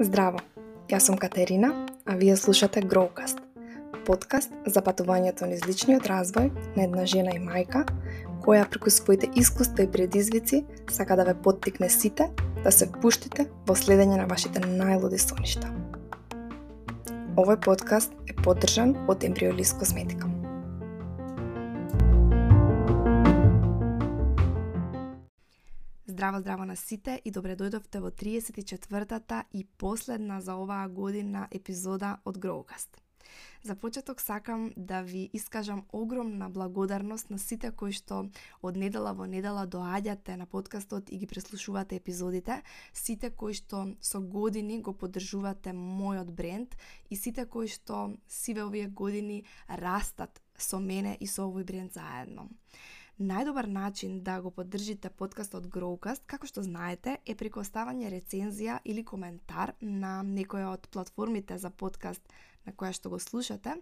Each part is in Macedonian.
Здраво, јас сум Катерина, а вие слушате Growcast, подкаст за патувањето низ личниот развој на една жена и мајка, која преку своите искуства и предизвици сака да ве поттикне сите да се впуштите во следење на вашите најлуди соништа. Овој подкаст е поддржан од Embryolis Косметика. Здраво, здраво на сите и добре дојдовте во 34-та и последна за оваа година епизода од Growcast. За почеток сакам да ви искажам огромна благодарност на сите кои што од недела во недела доаѓате на подкастот и ги преслушувате епизодите, сите кои што со години го поддржувате мојот бренд и сите кои што сиве овие години растат со мене и со овој бренд заедно. Најдобар начин да го поддржите подкастот Growcast, како што знаете, е преку оставање рецензија или коментар на некоја од платформите за подкаст на која што го слушате,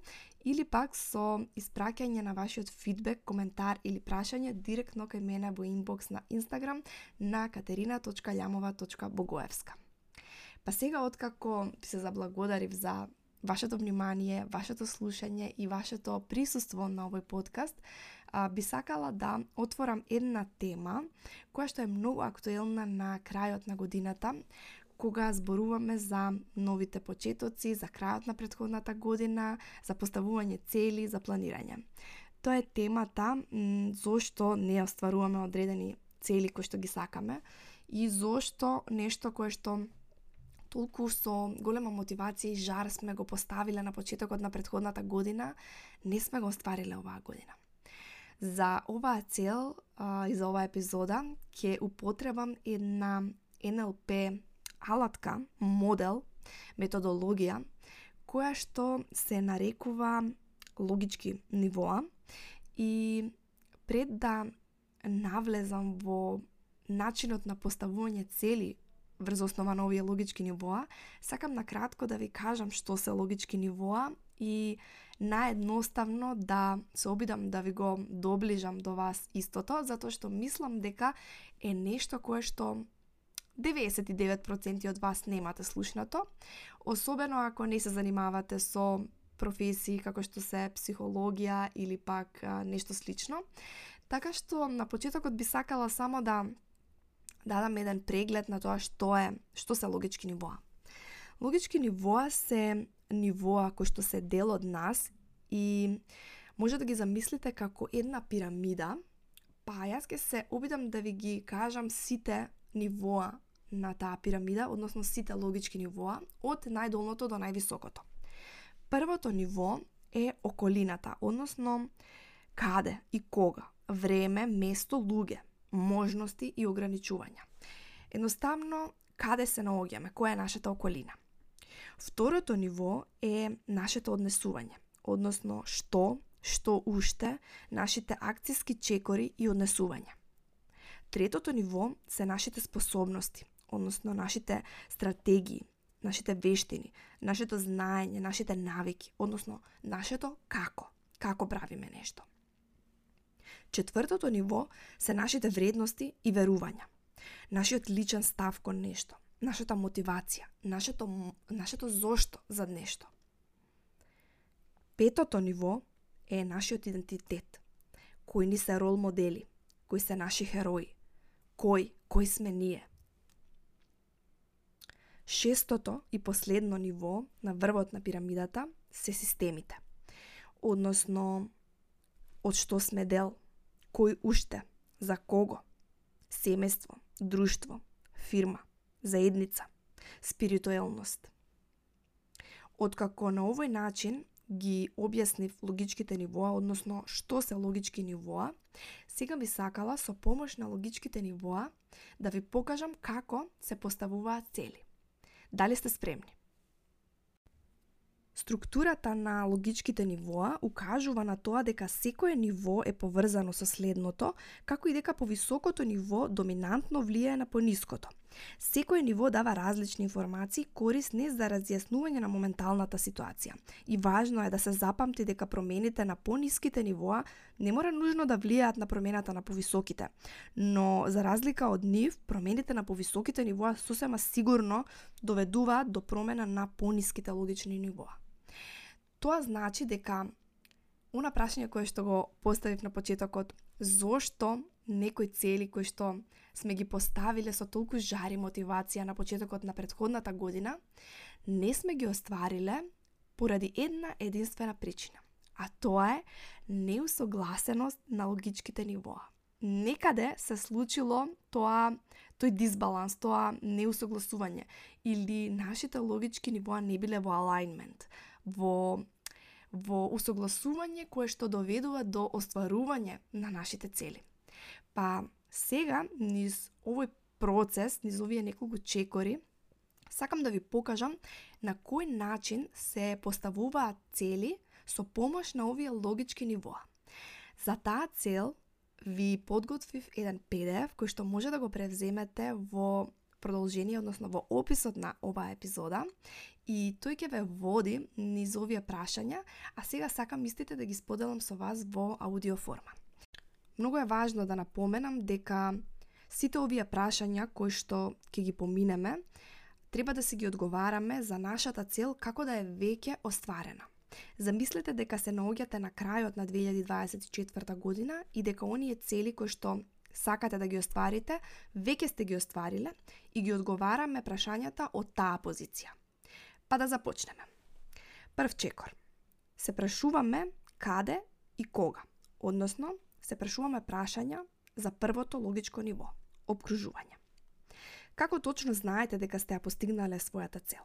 или пак со испраќање на вашиот фидбек, коментар или прашање директно кај мене во инбокс на Инстаграм на katerina.ljamova.bogoevska. Па сега откако се заблагодарив за вашето внимание, вашето слушање и вашето присуство на овој подкаст, а, би сакала да отворам една тема која што е многу актуелна на крајот на годината, кога зборуваме за новите почетоци, за крајот на предходната година, за поставување цели, за планирање. Тоа е темата зошто не остваруваме одредени цели кои што ги сакаме и зошто нешто кое што толку со голема мотивација и жар сме го поставиле на почетокот на предходната година, не сме го оствариле оваа година. За оваа цел а, и за оваа епизода ќе употребам една NLP алатка, модел, методологија, која што се нарекува логички нивоа и пред да навлезам во начинот на поставување цели врз основа на овие логички нивоа, сакам на кратко да ви кажам што се логички нивоа и наедноставно да се обидам да ви го доближам до вас истото, затоа што мислам дека е нешто кое што 99% од вас немате слушнато, особено ако не се занимавате со професии како што се психологија или пак а, нешто слично. Така што на почетокот би сакала само да дадам еден преглед на тоа што е, што се логички нивоа. Логички нивоа се нивоа кои што се дел од нас и може да ги замислите како една пирамида, па јас ќе се обидам да ви ги кажам сите нивоа на таа пирамида, односно сите логички нивоа, од најдолното до највисокото. Првото ниво е околината, односно каде и кога, време, место, луѓе, можности и ограничувања. Едноставно, каде се наоѓаме, која е нашата околина. Второто ниво е нашето однесување, односно што, што уште, нашите акциски чекори и однесување. Третото ниво се нашите способности, односно нашите стратегии, нашите вештини, нашето знаење, нашите навики, односно нашето како, како правиме нешто. Четвртото ниво се нашите вредности и верувања, нашиот личен став кон нешто, нашата мотивација, нашето, нашето зошто за нешто. Петото ниво е нашиот идентитет, кои ни се рол модели, кои се наши херои, кој, кој сме ние. Шестото и последно ниво на врвот на пирамидата се системите, односно од што сме дел, кој уште, за кого, семејство, друштво, фирма – заедница, спиритуелност. Откако на овој начин ги објаснив логичките нивоа, односно што се логички нивоа, сега би сакала со помош на логичките нивоа да ви покажам како се поставуваат цели. Дали сте спремни? Структурата на логичките нивоа укажува на тоа дека секое ниво е поврзано со следното, како и дека повисокото ниво доминантно влијае на пониското. Секое ниво дава различни информации корисни за разјаснување на моменталната ситуација. И важно е да се запамти дека промените на пониските нивоа не мора нужно да влијаат на промената на повисоките, но за разлика од нив, промените на повисоките нивоа сосема сигурно доведуваат до промена на пониските логични нивоа. Тоа значи дека она прашање кое што го поставив на почетокот, зошто некои цели кои што сме ги поставиле со толку жар и мотивација на почетокот на предходната година, не сме ги оствариле поради една единствена причина. А тоа е неусогласеност на логичките нивоа. Некаде се случило тоа тој дисбаланс, тоа неусогласување или нашите логички нивоа не биле во alignment, во во усогласување кое што доведува до остварување на нашите цели. Па сега, низ овој процес, низ овие неколку чекори, сакам да ви покажам на кој начин се поставуваат цели со помош на овие логички нивоа. За таа цел ви подготвив еден PDF кој што може да го превземете во продолжение, односно во описот на оваа епизода и тој ќе ве води низ овие прашања, а сега сакам истите да ги споделам со вас во аудио форма. Многу е важно да напоменам дека сите овие прашања кои што ќе ги поминеме, треба да се ги одговараме за нашата цел како да е веќе остварена. Замислете дека се наоѓате на крајот на 2024 година и дека оние цели кои што сакате да ги остварите, веќе сте ги оствариле и ги одговараме прашањата од таа позиција. Па да започнеме. Прв чекор. Се прашуваме каде и кога, односно се прашуваме прашања за првото логичко ниво обкружување. Како точно знаете дека сте ја постигнале својата цел?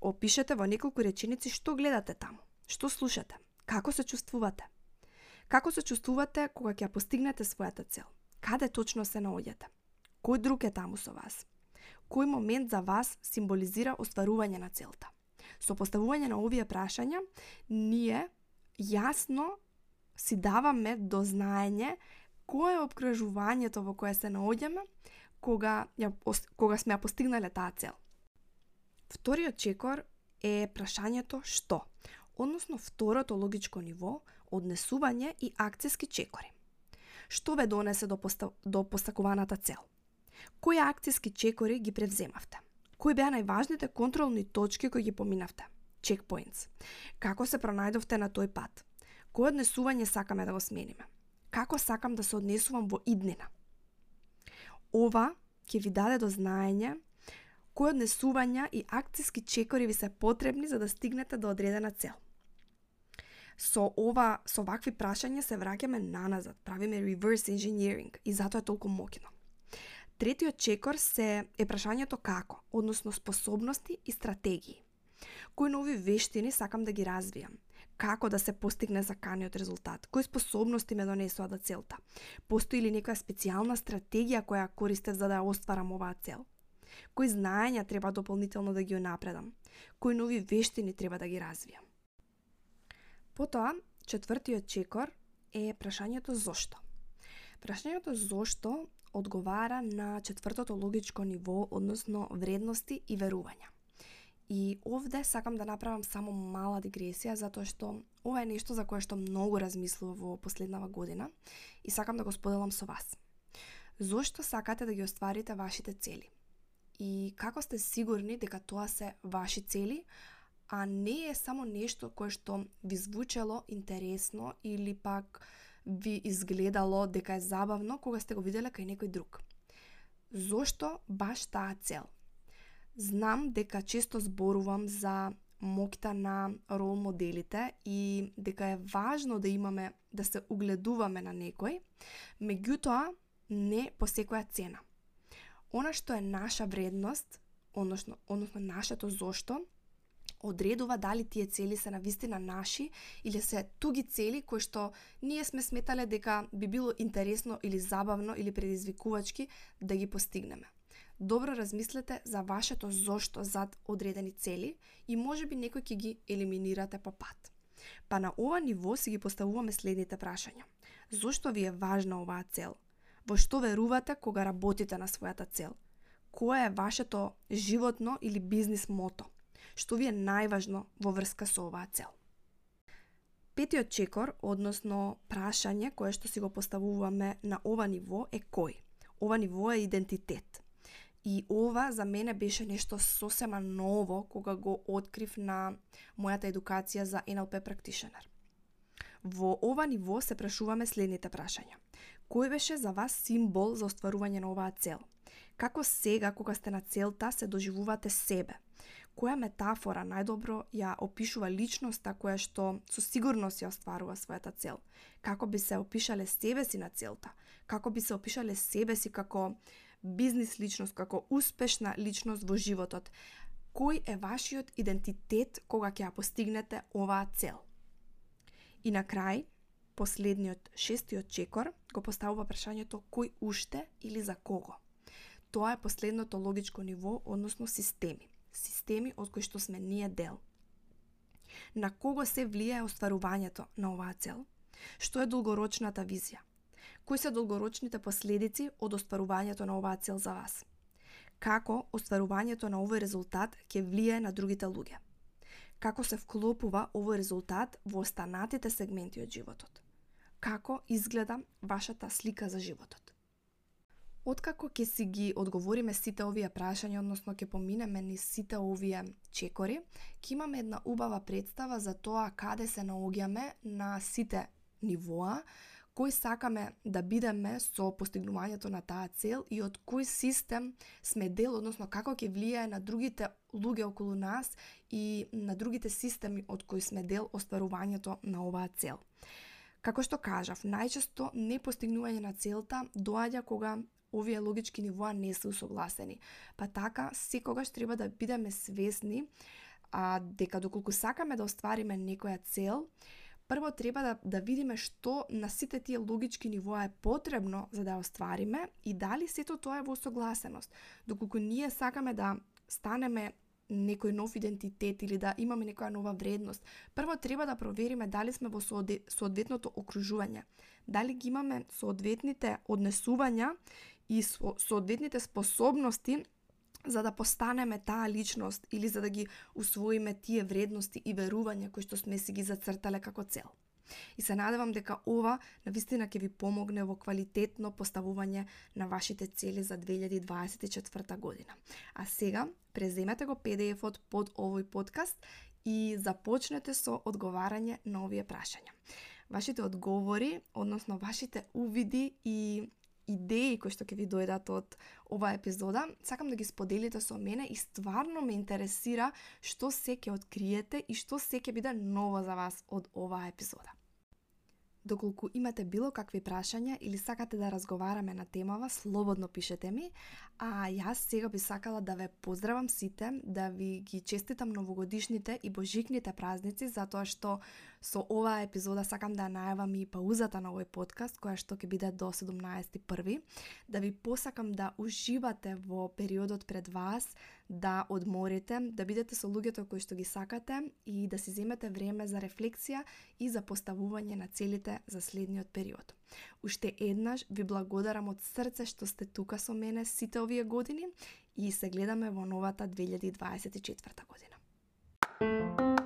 Опишете во неколку реченици што гледате таму, што слушате, како се чувствувате. Како се чувствувате кога ќе постигнете својата цел? Каде точно се наоѓате? Кој друг е таму со вас? Кој момент за вас символизира остварување на целта? Со поставување на овие прашања, ние јасно си даваме до знаење кое е обкружувањето во кое се наоѓаме кога, ја, кога сме ја постигнале таа цел. Вториот чекор е прашањето што, односно второто логичко ниво, однесување и акцијски чекори. Што ве донесе до, поста... до постакуваната цел? Кои акцијски чекори ги превземавте? Кои беа најважните контролни точки кои ги поминавте? Checkpoints. Како се пронајдовте на тој пат? Кој однесување сакаме да го смениме? Како сакам да се однесувам во иднина? Ова ќе ви даде до знаење кои однесувања и акцијски чекори ви се потребни за да стигнете до одредена цел со ова со вакви прашања се враќаме наназад, правиме reverse engineering и затоа е толку моќно. Третиот чекор се е прашањето како, односно способности и стратегии. Кои нови вештини сакам да ги развијам? Како да се постигне заканиот резултат? Кои способности ме донесоа до целта? Постои ли некоја специјална стратегија која користев за да остварам оваа цел? Кои знаења треба дополнително да ги напредам? Кои нови вештини треба да ги развијам? Потоа, четвртиот чекор е прашањето зошто. Прашањето зошто одговара на четвртото логичко ниво, односно вредности и верувања. И овде сакам да направам само мала дигресија, затоа што ова е нешто за кое што многу размислував во последнава година и сакам да го споделам со вас. Зошто сакате да ги остварите вашите цели? И како сте сигурни дека тоа се ваши цели, а не е само нешто кое што ви звучело интересно или пак ви изгледало дека е забавно кога сте го виделе кај некој друг. Зошто баш таа цел? Знам дека често зборувам за моќта на рол моделите и дека е важно да имаме да се угледуваме на некој, меѓутоа не по секоја цена. Она што е наша вредност, односно, односно нашето зошто, одредува дали тие цели се навистина наши или се туги цели кои што ние сме сметале дека би било интересно или забавно или предизвикувачки да ги постигнеме. добро размислете за вашето зошто зад одредени цели и може би некој ќе ги елиминирате по пат. Па на ова ниво си ги поставуваме следните прашања. Зошто ви е важна оваа цел? Во што верувате кога работите на својата цел? Кое е вашето животно или бизнис мото? Што ви е најважно во врска со оваа цел? Петиот чекор, односно прашање кое што си го поставуваме на ова ниво е кој? Ова ниво е идентитет. И ова за мене беше нешто сосема ново кога го открив на мојата едукација за NLP practitioner. Во ова ниво се прашуваме следните прашања. Кој беше за вас символ за остварување на оваа цел? Како сега, кога сте на целта, се доживувате себе? Која метафора најдобро ја опишува личноста која што со сигурност ја остварува својата цел? Како би се опишале себе си на целта? Како би се опишале себе си како бизнис личност, како успешна личност во животот. Кој е вашиот идентитет кога ќе ја постигнете оваа цел? И на крај, последниот шестиот чекор го поставува прашањето кој уште или за кого. Тоа е последното логичко ниво, односно системи. Системи од кои што сме ние дел. На кого се влијае остварувањето на оваа цел? Што е долгорочната визија? Кои се долгорочните последици од остварувањето на оваа цел за вас? Како остварувањето на овој резултат ќе влијае на другите луѓе? Како се вклопува овој резултат во останатите сегменти од животот? Како изгледа вашата слика за животот? Откако ќе си ги одговориме сите овие прашања, односно ќе поминеме ни сите овие чекори, ќе имаме една убава представа за тоа каде се наоѓаме на сите нивоа, кој сакаме да бидеме со постигнувањето на таа цел и од кој систем сме дел, односно како ќе влијае на другите луѓе околу нас и на другите системи од кои сме дел остварувањето на оваа цел. Како што кажав, најчесто непостигнување на целта доаѓа кога овие логички нивоа не се усогласени. Па така, секогаш треба да бидеме свесни а, дека доколку сакаме да оствариме некоја цел, прво треба да, да видиме што на сите тие логички нивоа е потребно за да ја оствариме и дали сето тоа е во согласеност. Доколку ние сакаме да станеме некој нов идентитет или да имаме некоја нова вредност, прво треба да провериме дали сме во соодветното окружување, дали ги имаме соодветните однесувања и соодветните способности за да постанеме таа личност или за да ги усвоиме тие вредности и верувања кои што сме си ги зацртале како цел. И се надевам дека ова навистина ќе ви помогне во квалитетно поставување на вашите цели за 2024 година. А сега, преземете го PDF-от под овој подкаст и започнете со одговарање на овие прашања. Вашите одговори, односно вашите увиди и идеи кои што ќе ви дојдат од оваа епизода, сакам да ги споделите со мене и стварно ме интересира што се ќе откриете и што се ќе биде ново за вас од оваа епизода. Доколку имате било какви прашања или сакате да разговараме на темава, слободно пишете ми, а јас сега би сакала да ве поздравам сите, да ви ги честитам новогодишните и божикните празници, затоа што со оваа епизода сакам да најавам и паузата на овој подкаст, која што ќе биде до 17.1. Да ви посакам да уживате во периодот пред вас, да одморите, да бидете со луѓето кои што ги сакате и да си земете време за рефлексија и за поставување на целите за следниот период. Уште еднаш ви благодарам од срце што сте тука со мене сите овие години и се гледаме во новата 2024 година.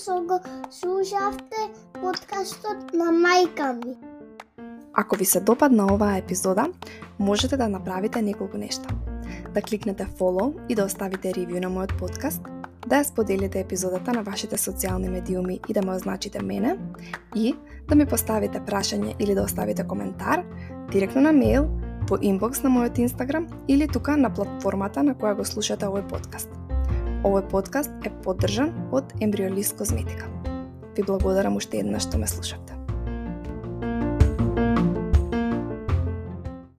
Што го слушавте подкастот на мајка ми. Ако ви се допадна оваа епизода, можете да направите неколку нешта. Да кликнете follow и да оставите ревју на мојот подкаст, да ја споделите епизодата на вашите социјални медиуми и да ме означите мене, и да ми поставите прашање или да оставите коментар директно на мејл, по инбокс на мојот Инстаграм или тука на платформата на која го слушате овој подкаст. Овој подкаст е поддржан од Ембриолист Козметика. Ви благодарам уште еднаш што ме слушавте.